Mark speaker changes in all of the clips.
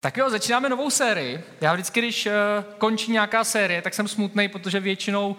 Speaker 1: Tak jo, začínáme novou sérii. Já vždycky, když uh, končí nějaká série, tak jsem smutný, protože většinou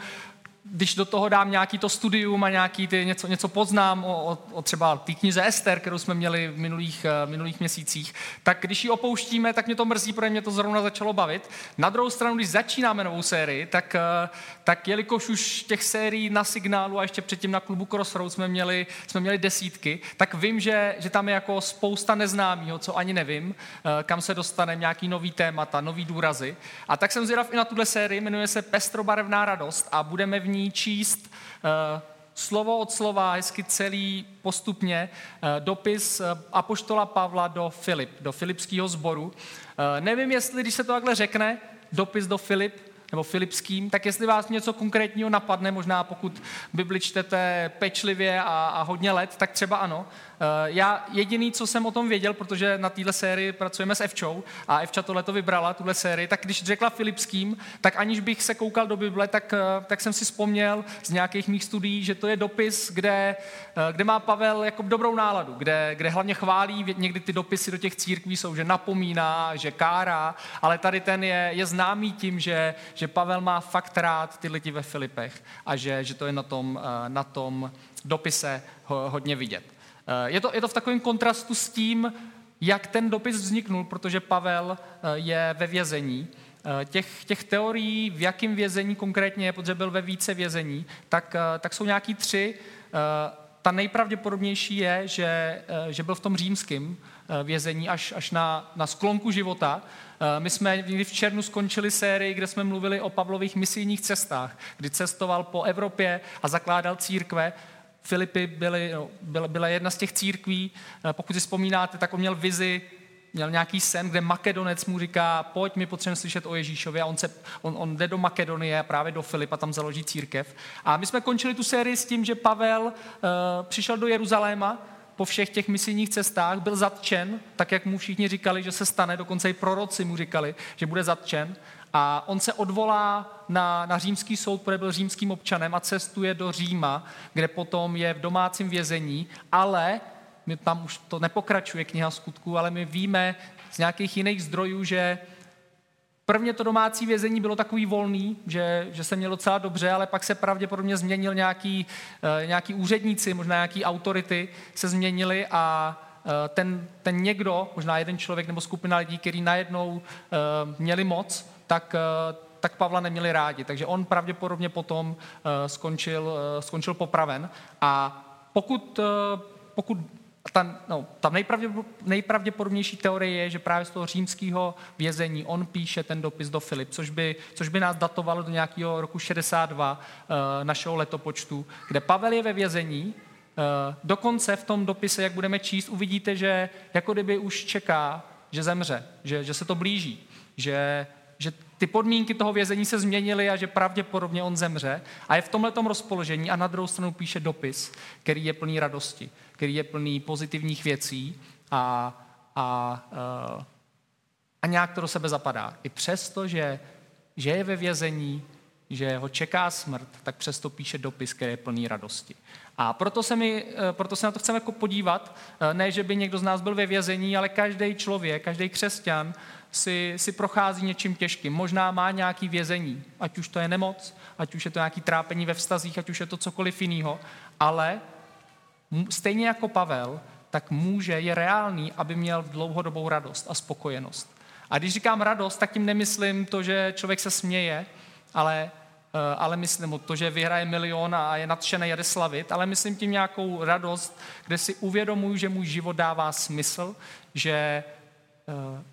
Speaker 1: když do toho dám nějaký to studium a nějaký ty, něco, něco poznám o, o, třeba té knize Ester, kterou jsme měli v minulých, uh, minulých měsících, tak když ji opouštíme, tak mě to mrzí, protože mě to zrovna začalo bavit. Na druhou stranu, když začínáme novou sérii, tak, uh, tak jelikož už těch sérií na signálu a ještě předtím na klubu Crossroads jsme měli, jsme měli desítky, tak vím, že, že tam je jako spousta neznámého, co ani nevím, uh, kam se dostane nějaký nový témata, nový důrazy. A tak jsem zvědav i na tuhle sérii, jmenuje se Pestrobarevná radost a budeme v ní ní číst uh, slovo od slova, hezky celý postupně, uh, dopis uh, Apoštola Pavla do Filip, do filipského sboru. Nevím, jestli, když se to takhle řekne, dopis do Filip, nebo filipským, tak jestli vás něco konkrétního napadne, možná pokud Bibli čtete pečlivě a, a hodně let, tak třeba ano. Eh, já jediný, co jsem o tom věděl, protože na téhle sérii pracujeme s Evčou a Evča tohle to vybrala, tuhle sérii, tak když řekla Filipským, tak aniž bych se koukal do Bible, tak, eh, tak jsem si vzpomněl z nějakých mých studií, že to je dopis, kde, eh, kde má Pavel jako dobrou náladu, kde, kde hlavně chválí, někdy ty dopisy do těch církví jsou, že napomíná, že kárá, ale tady ten je, je známý tím, že, že Pavel má fakt rád ty lidi ve Filipech a že, že to je na tom, na tom dopise hodně vidět. Eh, je to, je to v takovém kontrastu s tím, jak ten dopis vzniknul, protože Pavel eh, je ve vězení. Eh, těch, těch teorií, v jakém vězení konkrétně je, protože byl ve více vězení, tak, tak jsou nějaký tři. Ta nejpravděpodobnější je, že, že byl v tom římském vězení až, až na, na sklonku života. My jsme někdy v červnu skončili sérii, kde jsme mluvili o Pavlových misijních cestách, kdy cestoval po Evropě a zakládal církve. Filipy byly, no, byla, byla jedna z těch církví, eh, pokud si vzpomínáte, tak on měl vizi, měl nějaký sen, kde Makedonec mu říká, pojď, my potřebujeme slyšet o Ježíšově a on, se, on, on jde do Makedonie, právě do Filipa, tam založí církev. A my jsme končili tu sérii s tím, že Pavel uh, přišel do Jeruzaléma, po všech těch misijních cestách byl zatčen, tak jak mu všichni říkali, že se stane, dokonce i proroci mu říkali, že bude zatčen. A on se odvolá na, na římský soud, protože byl římským občanem a cestuje do Říma, kde potom je v domácím vězení, ale my tam už to nepokračuje kniha skutků, ale my víme z nějakých jiných zdrojů, že Prvně to domácí vězení bylo takový volný, že, že se mělo docela dobře, ale pak se pravděpodobně změnil nějaký, uh, nějaký úředníci, možná nějaký autority se změnili a uh, ten, ten někdo, možná jeden člověk nebo skupina lidí, který najednou uh, měli moc, tak, eh, tak Pavla neměli rádi. Takže on pravděpodobně potom eh, skončil, eh, skončil popraven. A pokud, pokud ta, no, ta nejpravděpodobnější teorie je, že právě z toho římského vězení on píše ten dopis do Filip, což by, což by nás datovalo do nějakého roku 62 uh, našeho letopočtu, kde Pavel je ve vězení, uh, dokonce v tom dopise, jak budeme číst, uvidíte, že jako kdyby už čeká, že zemře, že, že se to blíží, že ty podmínky toho vězení se změnily a že pravděpodobně on zemře. A je v tomhle rozpoložení a na druhou stranu píše dopis, který je plný radosti, který je plný pozitivních věcí a, a, eh, a nějak to do sebe zapadá. I přesto, že, že je ve vězení, že ho čeká smrt, tak přesto píše dopis, který je plný radosti. A proto se, my, eh, proto se na to chceme jako podívat, eh, ne, že by někdo z nás byl ve vězení, ale každý člověk, každý křesťan si, si prochází něčím těžkým. Možná má nějaký vězení, ať už to je nemoc, ať už je to nějaký trápení ve vztazích, ať už je to cokoliv jiného, ale stejně jako Pavel, tak může, je reálný, aby měl dlouhodobou radost a spokojenost. A když říkám radost, tak tím nemyslím to, že člověk se směje, ale, eh, ale myslím to, že vyhraje milion a je nadšený a jde slavit, ale myslím tím nějakou radost, kde si uvědomuji, že můj život dává smysl, že eh,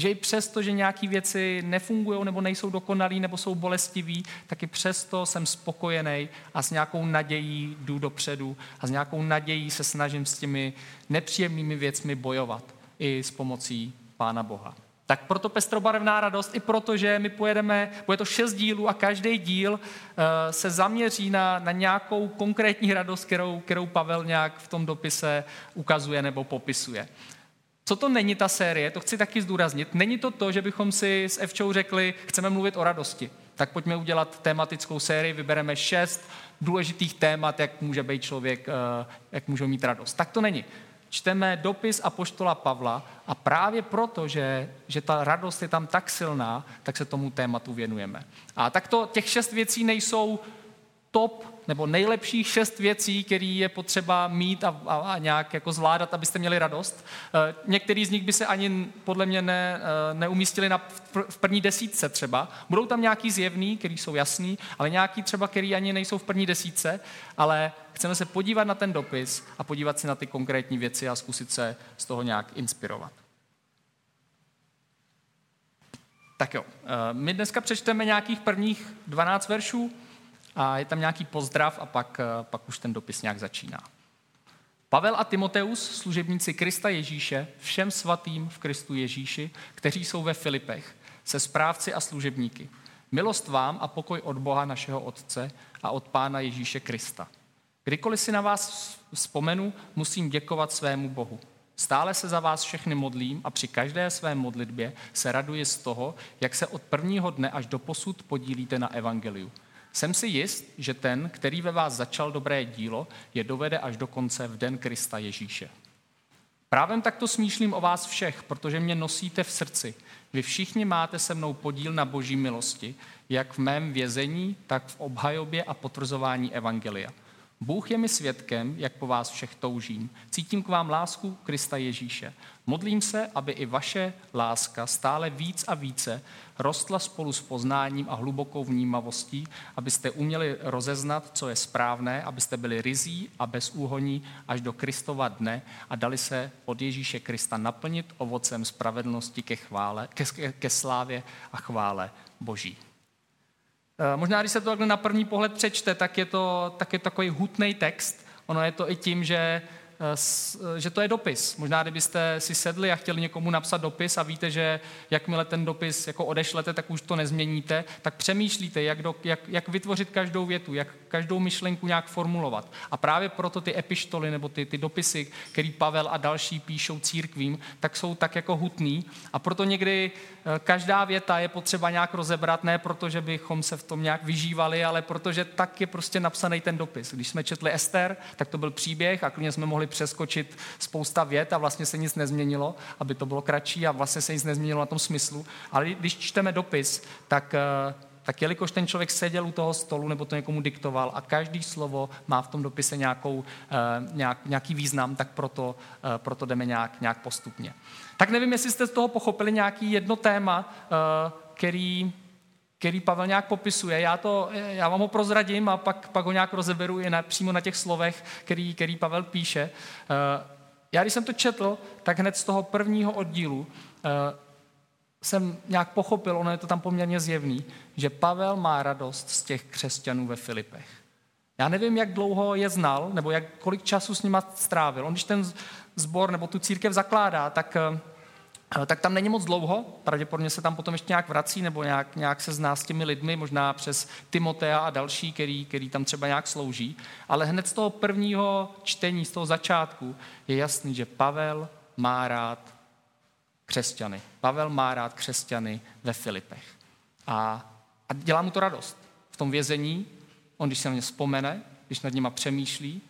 Speaker 1: že i přesto, že nějaké věci nefungují nebo nejsou dokonalý nebo jsou bolestivý, tak i přesto jsem spokojený a s nějakou nadějí jdu dopředu a s nějakou nadějí se snažím s těmi nepříjemnými věcmi bojovat i s pomocí Pána Boha. Tak proto pestrobarevná radost, i proto, že my pojedeme, bude to šest dílů a každý díl uh, se zaměří na, na nějakou konkrétní radost, kterou, kterou Pavel nějak v tom dopise ukazuje nebo popisuje. Co to není ta série, to chci taky zdůraznit. Není to to, že bychom si s Evčou řekli, chceme mluvit o radosti. Tak pojďme udělat tematickou sérii, vybereme šest důležitých témat, jak může být člověk, eh, jak může mít radost. Tak to není. Čteme dopis Apoštola Pavla a právě proto, že, že ta radost je tam tak silná, tak se tomu tématu věnujeme. A takto těch šest věcí nejsou top nebo nejlepších šest věcí, které je potřeba mít a, a, a nějak jako zvládat, abyste měli radost. E, některý z nich by se ani podle mě ne, e, neumístili na, v první desítce třeba. Budou tam nějaký zjevný, který jsou jasný, ale nějaký třeba, který ani nejsou v první desítce, ale chceme se podívat na ten dopis a podívat si na ty konkrétní věci a zkusit se z toho nějak inspirovat. Tak jo, e, my dneska přečteme nějakých prvních 12 veršů, a je tam nějaký pozdrav a pak, eh, pak už ten dopis nějak začíná. Pavel a Timoteus, služebníci Krista Ježíše, všem svatým v Kristu Ježíši, kteří jsou ve Filipech, se správci a služebníky. Milost vám a pokoj od Boha našeho Otce a od Pána Ježíše Krista. Kdykoliv si na vás vzpomenu, musím děkovat svému Bohu. Stále se za vás všechny modlím a při každé své modlitbě se raduji z toho, jak se od prvního dne až do posud podílíte na evangeliu jsem si jist, že ten, který ve vás začal dobré dílo, je dovede až do konce v den Krista Ježíše. Právem takto smýšlím o vás všech, protože mě nosíte v srdci. Vy všichni máte se mnou podíl na boží milosti, jak v mém vězení, tak v obhajobě a potvrzování evangelia. Bůh je mi svědkem, jak po vás všech toužím. Cítím k vám lásku Krista Ježíše. Modlím se, aby i vaše láska stále víc a více rostla spolu s poznáním a hlubokou vnímavostí, abyste uměli rozeznat, co je správné, abyste byli rizí a bezúhoní až do Kristova dne a dali se od Ježíše Krista naplnit ovocem spravedlnosti ke, chvále, ke, ke slávě a chvále Boží. Eh, možná, když se to takhle na první pohled přečte, tak je to, tak je to takový hutný text. Ono je to i tím, že Eh, že to je dopis. Možná, kdybyste si sedli a chtěli někomu napsat dopis a víte, že jakmile ten dopis jako odešlete, tak už to nezměníte, tak přemýšlíte, jak, do, jak, jak vytvořit každou větu, jak každou myšlenku nějak formulovat. A právě proto ty epištoly nebo ty, ty dopisy, který Pavel a další píšou církvím, tak jsou tak jako hutný. A proto někdy eh, každá věta je potřeba nějak rozebrat, ne proto, že bychom se v tom nějak vyžívali, ale protože tak je prostě napsaný ten dopis. Když jsme četli Ester, tak to byl příběh a klidně jsme mohli přeskočit spousta vět a vlastně se nic nezměnilo, aby to bylo kratší a vlastně se nic nezměnilo na tom smyslu. Ale když čteme dopis, tak eh, tak jelikož ten člověk seděl u toho stolu nebo to někomu diktoval a každý slovo má v tom dopise nějakou, eh, nějak, nějaký význam, tak proto, eh, proto jdeme nějak, nějak postupně. Tak nevím, jestli jste z toho pochopili nějaký jedno téma, který, který Pavel nějak popisuje. Já, to, já vám ho prozradím a pak, pak ho nějak rozeberu i na, přímo na těch slovech, který, který Pavel píše. Eh, já když jsem to četl, tak hned z toho prvního oddílu eh, jsem nějak pochopil, ono je to tam poměrně zjevný, že Pavel má radost z těch křesťanů ve Filipech. Já nevím, jak dlouho je znal, nebo jak, kolik času s nima strávil. On, když ten zbor nebo tu církev zakládá, tak eh, Eh, tak tam není moc dlouho, pravděpodobně se tam potom ještě nějak vrací nebo nějak, nějak se zná s těmi lidmi, možná přes Timotea a další, který, který tam třeba nějak slouží. Ale hned z toho prvního čtení, z toho začátku, je jasný, že Pavel má rád křesťany. Pavel má rád křesťany ve Filipech. A, a dělá mu to radost. V tom vězení, on když se na ně vzpomene, když nad nima přemýšlí,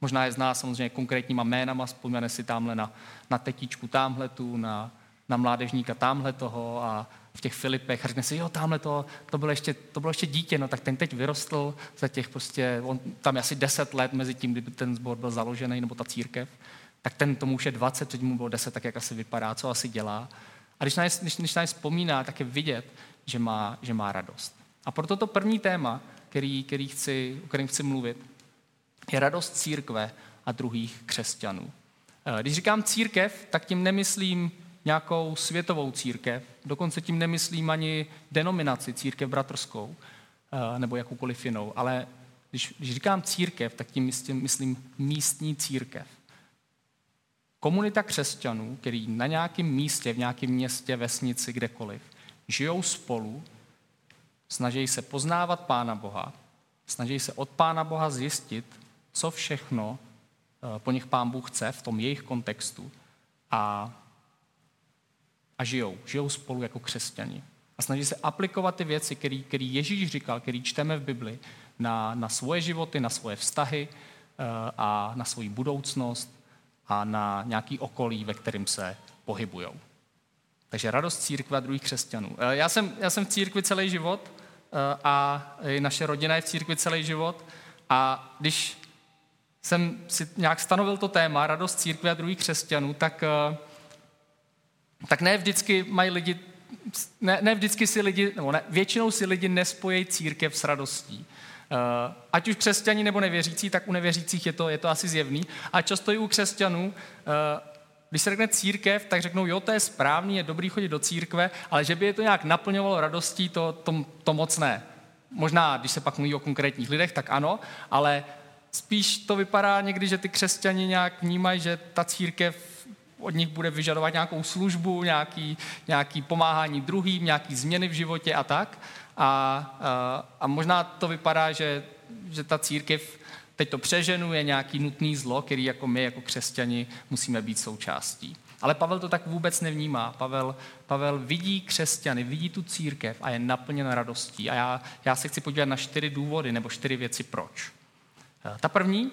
Speaker 1: možná je zná samozřejmě konkrétníma jménama, vzpomene si tamhle na, na tetičku tamhle tu, na, na mládežníka tamhle toho a v těch Filipech a řekne si, jo, tamhle to, to, bylo ještě, to bylo ještě dítě, no tak ten teď vyrostl za těch prostě, on, tam je asi deset let mezi tím, kdy ten sbor byl založený, nebo ta církev, tak ten tomu už je 20, teď mu bylo 10, tak jak asi vypadá, co asi dělá. A když na, když, když na vzpomíná, tak je vidět, že má, že má radost. A proto to první téma, který, který chci, o kterém chci mluvit, je radost církve a druhých křesťanů. Eh, když říkám církev, tak tím nemyslím nějakou světovou církev, dokonce tím nemyslím ani denominaci církev bratrskou eh, nebo jakoukoliv jinou, ale když, když říkám církev, tak tím myslím místní církev. Komunita křesťanů, který na nějakém místě, v nějakém městě, vesnici, kdekoliv, žijou spolu, snaží se poznávat Pána Boha, snaží se od Pána Boha zjistit, co všechno eh, po nich Pán Bůh chce v tom jejich kontextu a a žijou. Žijou spolu jako křesťani. A snaží se aplikovat ty věci, které Ježíš říkal, které čteme v Bibli, na, na svoje životy, na svoje vztahy eh, a na svoji budoucnost a na nějaký okolí, ve kterém se pohybují. Takže radost církve a druhých křesťanů. Eh, já jsem, já jsem v církvi celý život eh, a i naše rodina je v církvi celý život. A když jsem si nějak stanovil to téma, radost církve a druhých křesťanů, tak, eh, tak ne vždycky mají lidi, ne, ne vždycky si lidi, nebo ne, většinou si lidi nespojí církev s radostí. Ať už křesťaní nebo nevěřící, tak u nevěřících je to, je to asi zjevný. A často i u křesťanů když se řekne církev, tak řeknou, jo, to je správný, je dobrý chodit do církve, ale že by je to nějak naplňovalo radostí, to, to, to moc ne. Možná, když se pak mluví o konkrétních lidech, tak ano, ale spíš to vypadá někdy, že ty křesťani nějak vnímají, že ta církev od nich bude vyžadovat nějakou službu, nějaký, nějaký pomáhání druhým, nějaký změny v životě a tak. A, a, možná to vypadá, že, že ta církev teď to přeženu, je nějaký nutný zlo, který jako my, jako křesťani, musíme být součástí. Ale Pavel to tak vůbec nevnímá. Pavel, Pavel vidí křesťany, vidí tu církev a je naplněn radostí. A já, já se chci podívat na čtyři důvody nebo čtyři věci, proč. Eh, ta první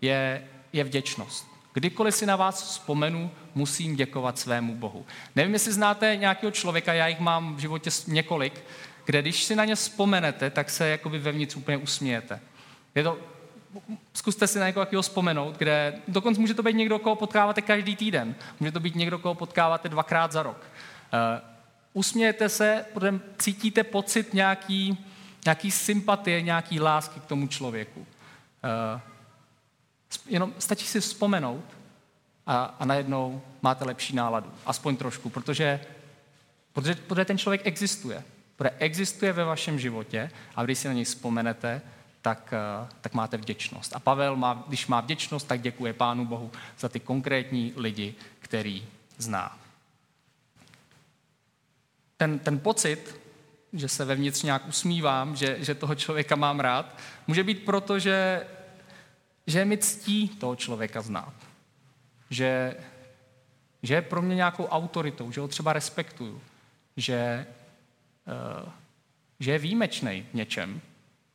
Speaker 1: je, je vděčnost. Kdykoliv si na vás vzpomenu, musím děkovat svému Bohu. Nevím, jestli znáte nějakého člověka, já jich mám v životě několik, kde když si na ně vzpomenete, tak se jakoby vevnitř úplně usmějete. Je to zkuste si na někoho vzpomenout, kde dokonce může to být někdo, koho potkáváte každý týden. Může to být někdo, koho potkáváte dvakrát za rok. Uh, usmějete se, potom cítíte pocit nějaký, nějaký sympatie, nějaký lásky k tomu člověku. Uh, jenom stačí si vzpomenout a, a najednou máte lepší náladu. Aspoň trošku, protože, protože, protože ten člověk existuje. Protože existuje ve vašem životě a když si na něj vzpomenete, tak, eh, tak máte vděčnost. A Pavel, má, když má vděčnost, tak děkuje Pánu Bohu za ty konkrétní lidi, který zná. Ten, ten pocit, že se vevnitř nějak usmívám, že, že toho člověka mám rád, může být proto, že, že mi ctí toho člověka znát. Že, že je pro mě nějakou autoritou, že ho třeba respektuju. Že, že je výjimečný v něčem,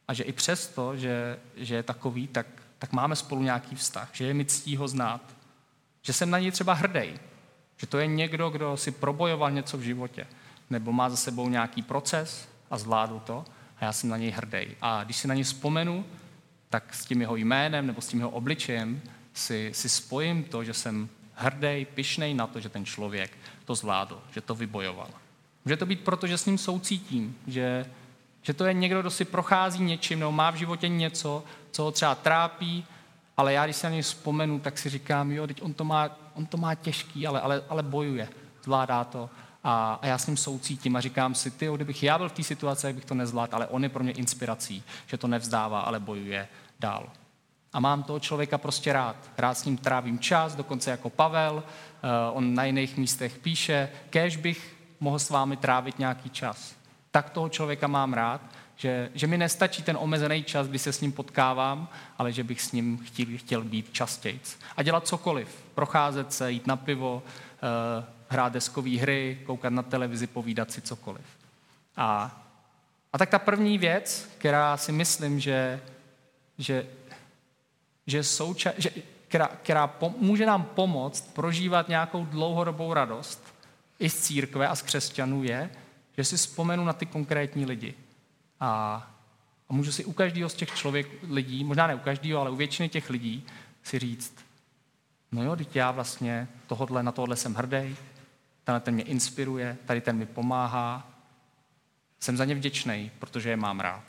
Speaker 1: a že i přesto, že, že je takový, tak, tak máme spolu nějaký vztah, že je mi ctí ho znát, že jsem na něj třeba hrdý, že to je někdo, kdo si probojoval něco v životě, nebo má za sebou nějaký proces a zvládl to a já jsem na něj hrdý. A když si na něj vzpomenu, tak s tím jeho jménem nebo s tím jeho obličejem si, si spojím to, že jsem hrdý, pišnej na to, že ten člověk to zvládl, že to vybojoval. Může to být proto, že s ním soucítím, že, že to je někdo, kdo si prochází něčím, nebo má v životě něco, co ho třeba trápí, ale já, když se na něj vzpomenu, tak si říkám, jo, teď on to má, on to má těžký, ale, ale, ale bojuje, zvládá to. A, a já s ním soucítím a říkám si, ty, kdybych já byl v té situaci, bych to nezvládl, ale on je pro mě inspirací, že to nevzdává, ale bojuje dál. A mám toho člověka prostě rád. Rád s ním trávím čas, dokonce jako Pavel. Uh, on na jiných místech píše, kež bych mohl s vámi trávit nějaký čas tak toho člověka mám rád, že, že mi nestačí ten omezený čas, kdy se s ním potkávám, ale že bych s ním chtěl, chtěl být častěji. A dělat cokoliv. Procházet se, jít na pivo, uh, hrát deskové hry, koukat na televizi, povídat si cokoliv. A, a tak ta první věc, která si myslím, že, že, že, souča- že která, která pom- může nám pomoct prožívat nějakou dlouhodobou radost i z církve a z křesťanů je, že si vzpomenu na ty konkrétní lidi. A, a můžu si u každého z těch člověk, lidí, možná ne u každého, ale u většiny těch lidí si říct, no jo, teď já vlastně tohodle, na tohle jsem hrdý, tenhle ten mě inspiruje, tady ten mi pomáhá, jsem za ně vděčný, protože je mám rád.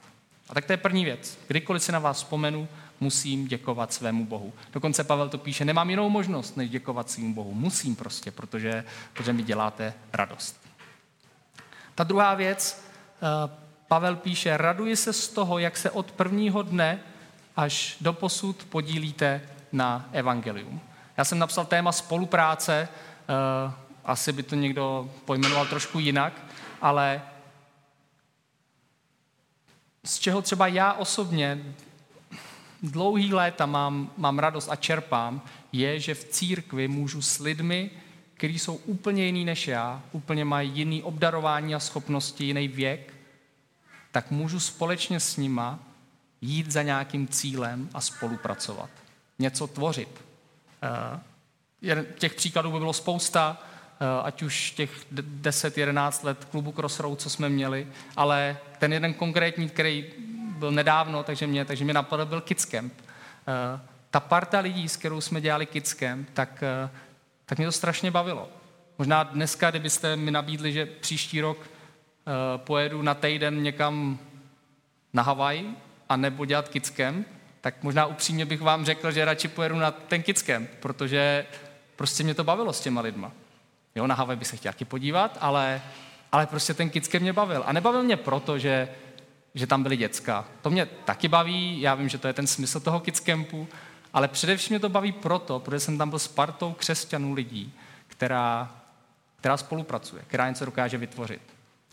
Speaker 1: A tak to je první věc. Kdykoliv si na vás vzpomenu, musím děkovat svému Bohu. Dokonce Pavel to píše, nemám jinou možnost, než děkovat svému Bohu. Musím prostě, protože, protože mi děláte radost. Ta druhá věc, eh, Pavel píše, raduji se z toho, jak se od prvního dne až do posud podílíte na evangelium. Já jsem napsal téma spolupráce, eh, asi by to někdo pojmenoval trošku jinak, ale z čeho třeba já osobně dlouhý léta mám, mám radost a čerpám, je, že v církvi můžu s lidmi kteří jsou úplně jiný než já, úplně mají jiný obdarování a schopnosti, jiný věk, tak můžu společně s nima jít za nějakým cílem a spolupracovat. Něco tvořit. Eh, těch příkladů by bylo spousta, eh, ať už těch 10-11 let klubu Crossroad, co jsme měli, ale ten jeden konkrétní, který byl nedávno, takže mě, takže mě napadl, byl Kids Camp. Eh, ta parta lidí, s kterou jsme dělali Kids Camp, tak, eh, tak mě to strašně bavilo. Možná dneska, kdybyste mi nabídli, že příští rok pojedu na týden někam na Havaj a nebo dělat Kids Camp, tak možná upřímně bych vám řekl, že radši pojedu na ten Kids Camp, protože prostě mě to bavilo s těma lidma. Jo, na Havaj bych se chtěl taky podívat, ale, ale prostě ten Kids Camp mě bavil. A nebavil mě proto, že, že tam byly děcka. To mě taky baví, já vím, že to je ten smysl toho Kids Campu, ale především mě to baví proto, protože jsem tam byl s partou křesťanů lidí, která, která spolupracuje, která něco dokáže vytvořit.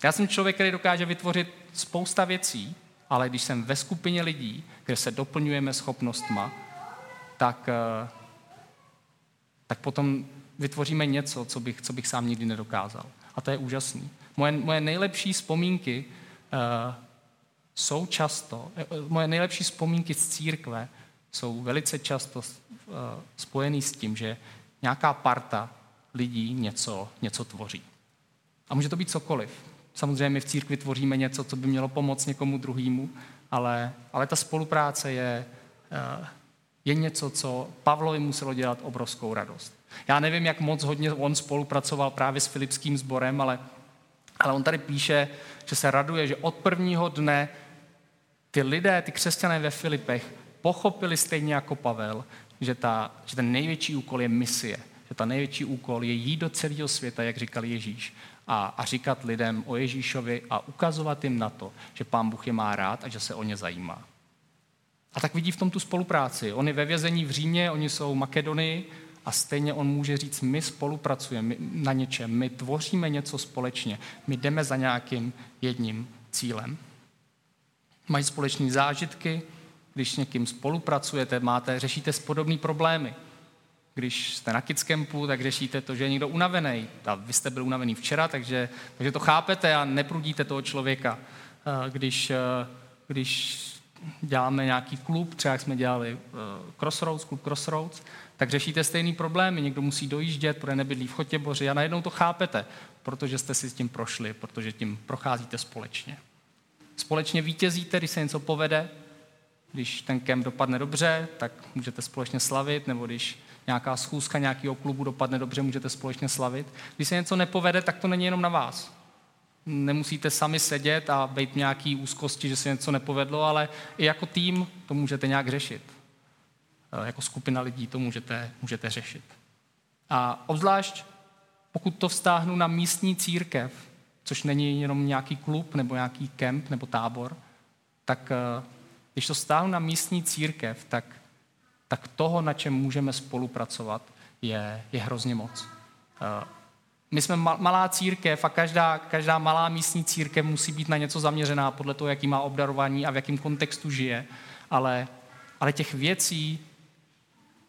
Speaker 1: Já jsem člověk, který dokáže vytvořit spousta věcí, ale když jsem ve skupině lidí, kde se doplňujeme schopnostma, tak, eh, tak potom vytvoříme něco, co bych, co bych sám nikdy nedokázal. A to je úžasný. Moje, moje nejlepší vzpomínky uh, jsou často, uh, moje nejlepší vzpomínky z církve jsou velice často uh, spojený s tím, že nějaká parta lidí něco, něco tvoří. A může to být cokoliv. Samozřejmě my v církvi tvoříme něco, co by mělo pomoct někomu druhému, ale, ale ta spolupráce je, eh, je něco, co Pavlovi muselo dělat obrovskou radost. Já nevím, jak moc hodně on spolupracoval právě s Filipským sborem, ale, ale on tady píše, že se raduje, že od prvního dne ty lidé, ty křesťané ve Filipech pochopili stejně jako Pavel, že, ta, že ten největší úkol je misie, že ta největší úkol je jít do celého světa, jak říkal Ježíš, a, a říkat lidem o Ježíšovi a ukazovat jim na to, že pán Bůh je má rád a že se o ně zajímá. A tak vidí v tom tu spolupráci. On je ve vězení v Římě, oni jsou v Makedonii a stejně on může říct, my spolupracujeme na něčem, my tvoříme něco společně, my jdeme za nějakým jedním cílem. Mají společné zážitky, když s někým spolupracujete, máte, řešíte podobné problémy. Když jste na kids campu, tak řešíte to, že je někdo unavený. A vy jste byl unavený včera, takže, takže to chápete a neprudíte toho člověka. Když, když děláme nějaký klub, třeba jak jsme dělali e, Crossroads, klub Crossroads, tak řešíte stejný problémy. Někdo musí dojíždět, protože nebydlí v Chotěboři a najednou to chápete, protože jste si s tím prošli, protože tím procházíte společně. Společně vítězíte, když se něco povede, když ten kemp dopadne dobře, tak můžete společně slavit, nebo když nějaká schůzka nějakého klubu dopadne dobře, můžete společně slavit. Když se něco nepovede, tak to není jenom na vás. Nemusíte sami sedět a být nějaký úzkosti, že se něco nepovedlo, ale i jako tým to můžete nějak řešit. E, jako skupina lidí to můžete, můžete řešit. A obzvlášť, pokud to vztáhnu na místní církev, což není jenom nějaký klub nebo nějaký kemp nebo tábor, tak e, když to vztáhnu na místní církev, tak tak toho, na čem můžeme spolupracovat, je, je hrozně moc. Eh, my jsme malá církev a každá, každá malá místní církev musí být na něco zaměřená podle toho, jaký má obdarování a v jakém kontextu žije. Ale, ale těch věcí,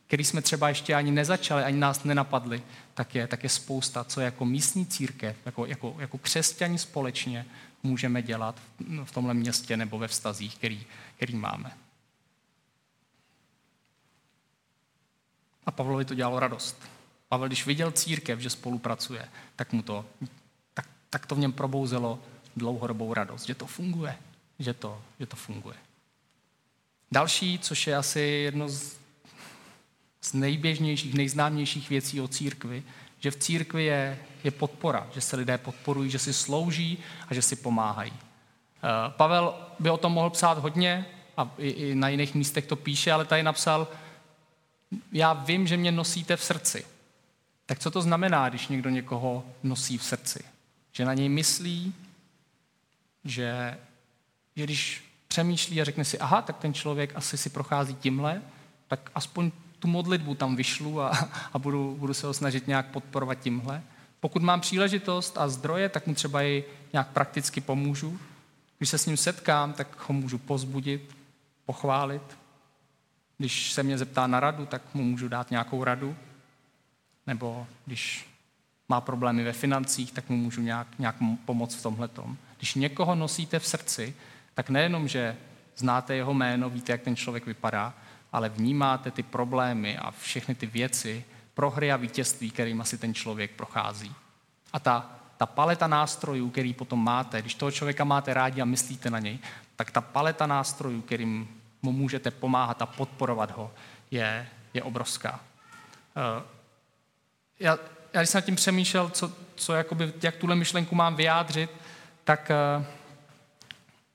Speaker 1: které jsme třeba ještě ani nezačali, ani nás nenapadly, tak je, tak je spousta, co jako místní církev, jako, jako, jako křesťani společně můžeme dělat v tomhle městě nebo ve vztazích, který, který máme. A Pavlovi to dělalo radost. Pavel, když viděl církev, že spolupracuje, tak mu to, tak, tak to v něm probouzelo dlouhodobou radost, že to funguje, že to, že to funguje. Další, což je asi jedno z, z nejběžnějších, nejznámějších věcí o církvi, že v církvi je, je podpora, že se lidé podporují, že si slouží a že si pomáhají. Eh, Pavel by o tom mohl psát hodně a i, i na jiných místech to píše, ale tady napsal, já vím, že mě nosíte v srdci. Tak co to znamená, když někdo někoho nosí v srdci? Že na něj myslí, že, že když přemýšlí a řekne si, aha, tak ten člověk asi si prochází tímhle, tak aspoň tu modlitbu tam vyšlu a, a budu, budu se ho snažit nějak podporovat tímhle. Pokud mám příležitost a zdroje, tak mu třeba i nějak prakticky pomůžu. Když se s ním setkám, tak ho můžu pozbudit, pochválit, když se mě zeptá na radu, tak mu můžu dát nějakou radu. Nebo když má problémy ve financích, tak mu můžu nějak, nějak pomoct v tomhle. Když někoho nosíte v srdci, tak nejenom, že znáte jeho jméno, víte, jak ten člověk vypadá, ale vnímáte ty problémy a všechny ty věci, prohry a vítězství, kterým asi ten člověk prochází. A ta, ta paleta nástrojů, který potom máte, když toho člověka máte rádi a myslíte na něj, tak ta paleta nástrojů, kterým mu můžete pomáhat a podporovat ho, je, je obrovská. Eh, já, já když jsem nad tím přemýšlel, co, co jakoby, jak tuhle myšlenku mám vyjádřit, tak uh,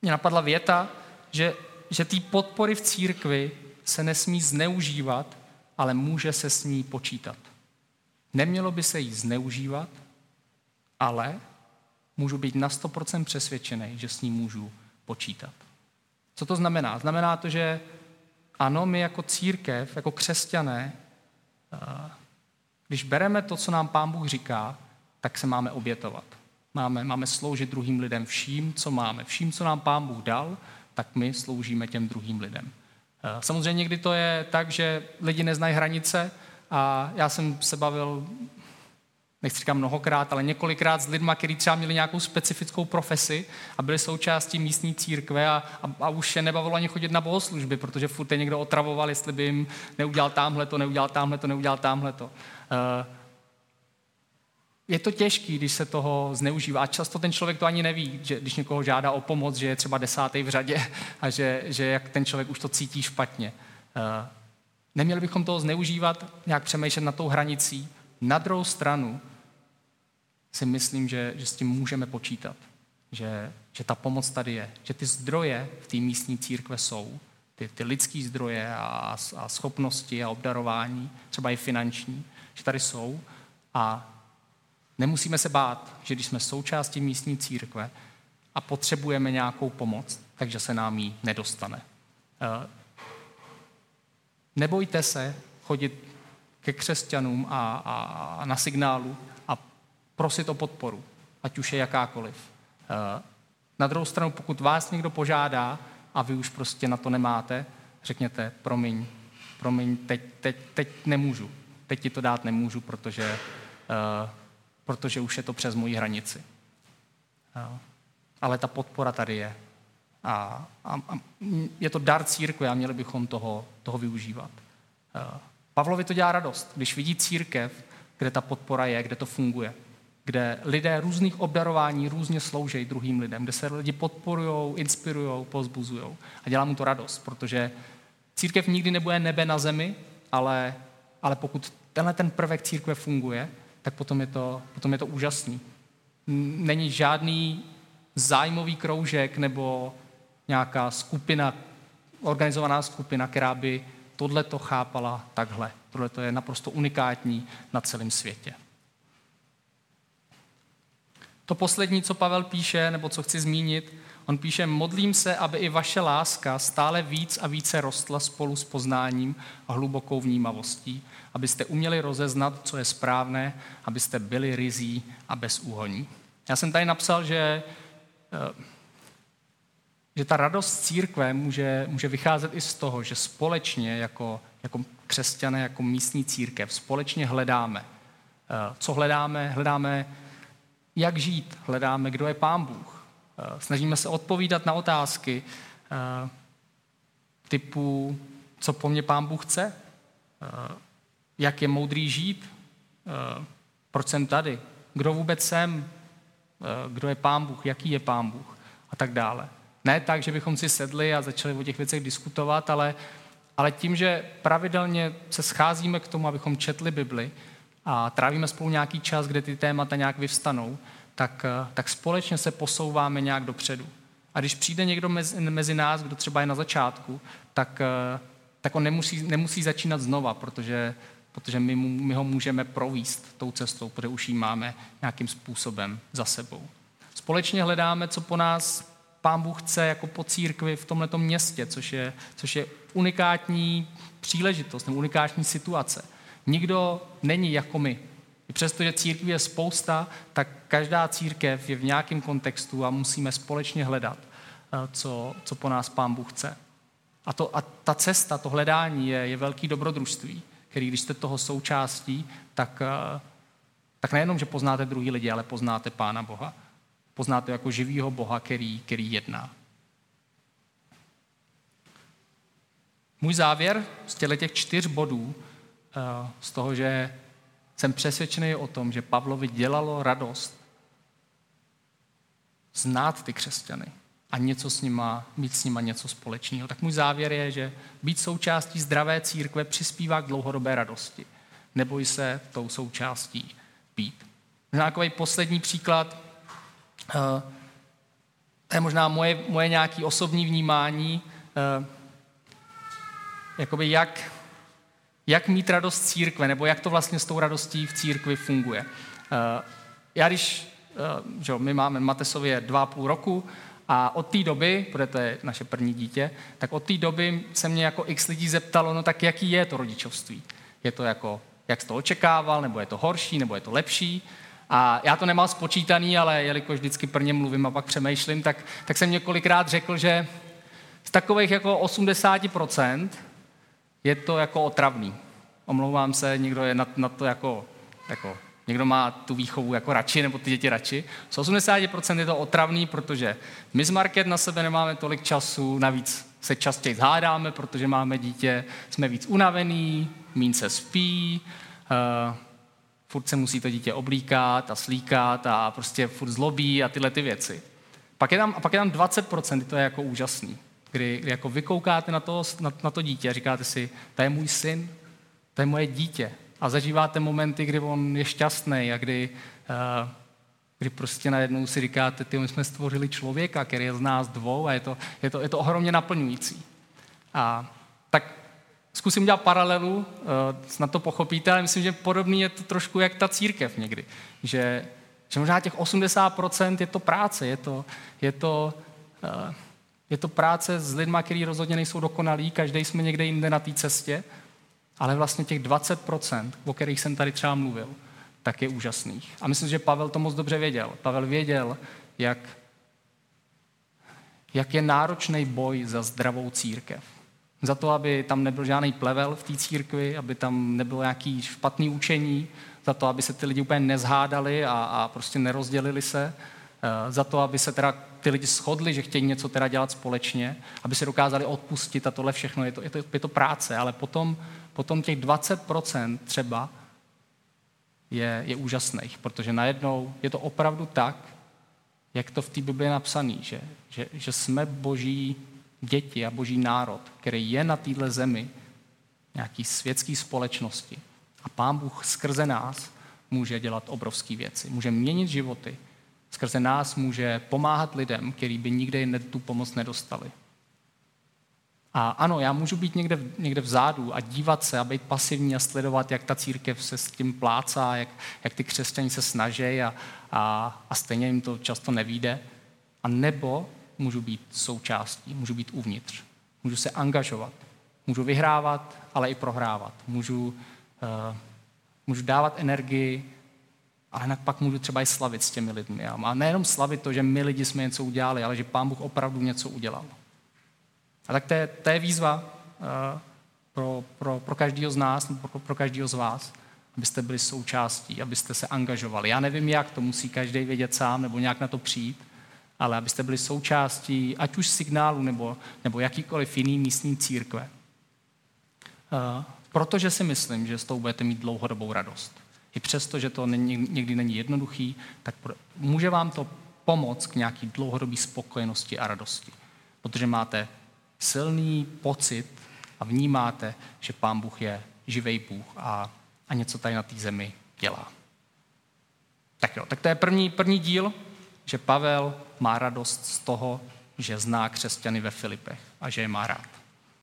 Speaker 1: mě napadla věta, že, že té podpory v církvi se nesmí zneužívat, ale může se s ní počítat. Nemělo by se jí zneužívat, ale můžu být na 100% přesvědčený, že s ní můžu počítat. Co to znamená? Znamená to, že ano, my jako církev, jako křesťané, uh, když bereme to, co nám Pán Bůh říká, tak se máme obětovat. Máme, máme sloužit druhým lidem vším, co máme. Vším, co nám Pán Bůh dal, tak my sloužíme těm druhým lidem. Eh, samozřejmě někdy to je tak, že lidi neznají hranice a já jsem se bavil, nechci říkat mnohokrát, ale několikrát s lidmi, kteří třeba měli nějakou specifickou profesi a byli součástí místní církve a, a, a už je nebavilo ani chodit na bohoslužby, protože furt je někdo otravoval, jestli by jim neudělal tamhle to, neudělal tamhle to, neudělal tamhle to. Eh, je to těžké, když se toho zneužívá. A často ten člověk to ani neví, že když někoho žádá o pomoc, že je třeba desátý v řadě a že, že jak ten člověk už to cítí špatně. Eh, neměli bychom toho zneužívat, nějak přemýšlet na tou hranicí. Na druhou stranu si myslím, že, že s tím můžeme počítat. Že, že ta pomoc tady je. Že ty zdroje v té místní církve jsou. Ty, ty lidské zdroje a, a schopnosti a obdarování, třeba i finanční že tady jsou a nemusíme se bát, že když jsme součástí místní církve a potřebujeme nějakou pomoc, takže se nám ji nedostane. Eh, nebojte se chodit ke křesťanům a, a, a na signálu a prosit o podporu, ať už je jakákoliv. Eh, na druhou stranu, pokud vás někdo požádá a vy už prostě na to nemáte, řekněte, promiň, promiň, teď, teď, teď nemůžu teď ti to dát nemůžu, protože, uh, protože už je to přes moji hranici. Uh, ale ta podpora tady je. A, a, a je to dar církve a měli bychom toho, toho využívat. Uh, Pavlovi to dělá radost, když vidí církev, kde ta podpora je, kde to funguje, kde lidé různých obdarování různě slouží druhým lidem, kde se lidi podporují, inspirují, pozbuzují. A dělá mu to radost, protože církev nikdy nebude nebe na zemi, ale, ale pokud tenhle ten prvek církve funguje, tak potom je to, potom je to úžasný. Není žádný zájmový kroužek nebo nějaká skupina, organizovaná skupina, která by tohle to chápala takhle. Tohle to je naprosto unikátní na celém světě. To poslední, co Pavel píše, nebo co chci zmínit, on píše, modlím se, aby i vaše láska stále víc a více rostla spolu s poznáním a hlubokou vnímavostí, abyste uměli rozeznat, co je správné, abyste byli rizí a bezúhoní. Já jsem tady napsal, že, eh, že ta radost církve může, může vycházet i z toho, že společně jako, jako křesťané, jako místní církev, společně hledáme. Eh, co hledáme? Hledáme, jak žít, hledáme, kdo je Pán Bůh. Eh, snažíme se odpovídat na otázky typu, co po mně Pán Bůh chce, jak je moudrý žít, eh, proč jsem tady, kdo vůbec jsem, eh, kdo je pán Bůh, jaký je pán Bůh a tak dále. Ne tak, že bychom si sedli a začali o těch věcech diskutovat, ale, ale tím, že pravidelně se scházíme k tomu, abychom četli Bibli a trávíme spolu nějaký čas, kde ty témata nějak vyvstanou, tak, eh, tak společně se posouváme nějak dopředu. A když přijde někdo mezi, mezi nás, kdo třeba je na začátku, tak, tak on nemusí, nemusí začínat znova, protože protože my, my ho můžeme províst tou cestou, protože už ji máme nějakým způsobem za sebou. Společně hledáme, co po nás Pán Bůh chce jako po církvi v tomto městě, což je, což je unikátní příležitost nebo unikátní situace. Nikdo není jako my. I přesto, že církví je spousta, tak každá církev je v nějakém kontextu a musíme společně hledat, eh, co, co po nás Pán Bůh chce. A, to, a ta cesta, to hledání je, je velký dobrodružství který když jste toho součástí, tak, eh, tak nejenom, že poznáte druhý lidi, ale poznáte Pána Boha. Poznáte jako živýho Boha, který, který jedná. Můj závěr z těchto těch čtyř bodů, eh, z toho, že jsem přesvědčený o tom, že Pavlovi dělalo radost znát ty křesťany a něco s nima, mít s nima něco společného. Tak můj závěr je, že být součástí zdravé církve přispívá k dlouhodobé radosti. Neboj se tou součástí být. Možná takový poslední příklad, uh, to je možná moje, moje nějaké osobní vnímání, uh, jakoby jak, jak mít radost církve, nebo jak to vlastně s tou radostí v církvi funguje. Uh, já když, uh, že my máme Matesově dva půl roku, a od té doby, protože to je naše první dítě, tak od té doby se mě jako x lidí zeptalo, no tak jaký je to rodičovství? Je to jako, jak jsi to očekával, nebo je to horší, nebo je to lepší? A já to nemám spočítaný, ale jelikož vždycky prvně mluvím a pak přemýšlím, tak, tak jsem několikrát řekl, že z takových jako 80% je to jako otravný. Omlouvám se, někdo je na, na to jako, jako Někdo má tu výchovu jako radši, nebo ty děti radši. Z 80% je to otravný, protože my z Market na sebe nemáme tolik času, navíc se častěji zhádáme, protože máme dítě, jsme víc unavený, mín se spí, uh, furt se musí to dítě oblíkat a slíkat a prostě furt zlobí a tyhle ty věci. Pak je tam, a pak je tam 20%, to je jako úžasný, kdy, kdy jako vykoukáte na to, na, na to dítě a říkáte si, to je můj syn, to je moje dítě, a zažíváte momenty, kdy on je šťastný a kdy, uh, kdy prostě najednou si říkáte, ty, my jsme stvořili člověka, který je z nás dvou a je to, je to, je to ohromně naplňující. A tak zkusím udělat paralelu, uh, snad to pochopíte, ale myslím, že podobný je to trošku jak ta církev někdy. Že, že možná těch 80% je to práce, je to, je to, uh, je to práce s lidmi, kteří rozhodně nejsou dokonalí, každý jsme někde jinde na té cestě, ale vlastně těch 20%, o kterých jsem tady třeba mluvil, tak je úžasných. A myslím, že Pavel to moc dobře věděl. Pavel věděl, jak, jak je náročný boj za zdravou církev. Za to, aby tam nebyl žádný plevel v té církvi, aby tam nebylo nějaký špatný učení, za to, aby se ty lidi úplně nezhádali a, a prostě nerozdělili se, eh, za to, aby se teda ty lidi shodli, že chtějí něco teda dělat společně, aby se dokázali odpustit a tohle všechno, je to, je to, je to práce, ale potom potom těch 20% třeba je, je úžasných, protože najednou je to opravdu tak, jak to v té Bibli je napsané, že, že, že jsme boží děti a boží národ, který je na téhle zemi nějaký světský společnosti. A pán Bůh skrze nás může dělat obrovské věci. Může měnit životy. Skrze nás může pomáhat lidem, kteří by nikdy tu pomoc nedostali. A ano, já můžu být někde, někde vzadu a dívat se a být pasivní a sledovat, jak ta církev se s tím plácá, jak, jak ty křesťaní se snaží a, a, a stejně jim to často nevíde. A nebo můžu být součástí, můžu být uvnitř. Můžu se angažovat. Můžu vyhrávat, ale i prohrávat. Můžu, uh, můžu dávat energii, ale pak můžu třeba i slavit s těmi lidmi. A nejenom slavit to, že my lidi jsme něco udělali, ale že Pán Bůh opravdu něco udělal. A tak to je, to je výzva uh, pro, pro, pro každého z nás, pro, pro každého z vás, abyste byli součástí, abyste se angažovali. Já nevím, jak, to musí každý vědět sám, nebo nějak na to přijít, ale abyste byli součástí, ať už signálu, nebo, nebo jakýkoliv jiný místní církve. Uh, protože si myslím, že s tou budete mít dlouhodobou radost. I přesto, že to někdy není jednoduchý, tak může vám to pomoct k nějaký dlouhodobé spokojenosti a radosti. Protože máte silný pocit a vnímáte, že Pán Bůh je živý Bůh a, a něco tady na té zemi dělá. Tak jo, tak to je první, první díl, že Pavel má radost z toho, že zná křesťany ve Filipech a že je má rád.